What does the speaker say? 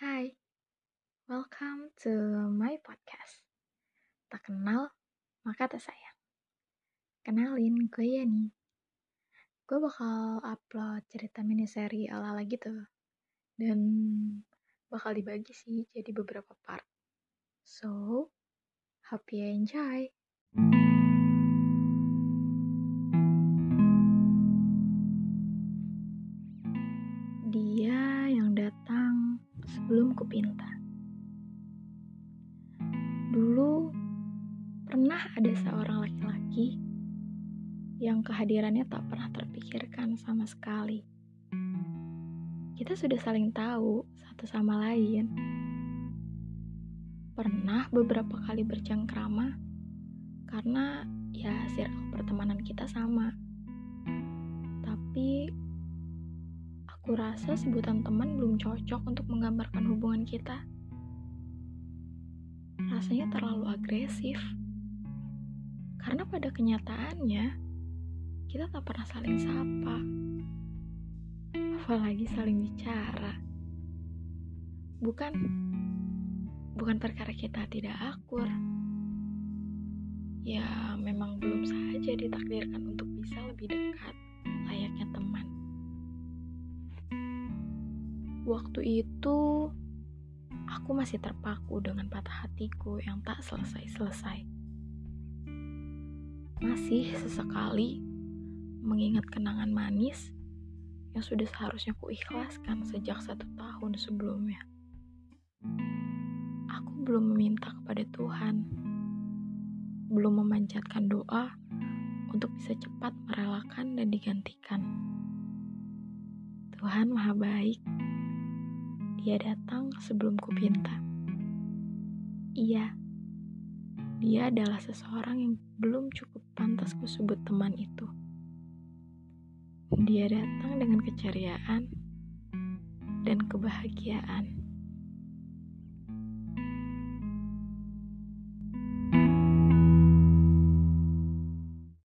Hai, welcome to my podcast. Tak kenal, maka tak sayang. Kenalin, gue Yani. Gue bakal upload cerita mini seri ala-ala gitu. Dan bakal dibagi sih jadi beberapa part. So, hope you enjoy. Sebelum kupinta. Dulu pernah ada seorang laki-laki yang kehadirannya tak pernah terpikirkan sama sekali. Kita sudah saling tahu satu sama lain. Pernah beberapa kali bercengkrama karena ya circle pertemanan kita sama. Tapi aku rasa sebutan teman belum cocok untuk menggambarkan hubungan kita. Rasanya terlalu agresif. Karena pada kenyataannya kita tak pernah saling sapa. Apalagi saling bicara. Bukan bukan perkara kita tidak akur. Ya, memang belum saja ditakdirkan untuk bisa lebih dekat layaknya teman. Waktu itu aku masih terpaku dengan patah hatiku yang tak selesai-selesai. Masih sesekali mengingat kenangan manis yang sudah seharusnya kuikhlaskan sejak satu tahun sebelumnya. Aku belum meminta kepada Tuhan, belum memanjatkan doa untuk bisa cepat merelakan dan digantikan. Tuhan Maha Baik, Dia datang sebelum kupinta. Iya, dia adalah seseorang yang belum cukup pantas kusebut teman itu. Dia datang dengan keceriaan dan kebahagiaan.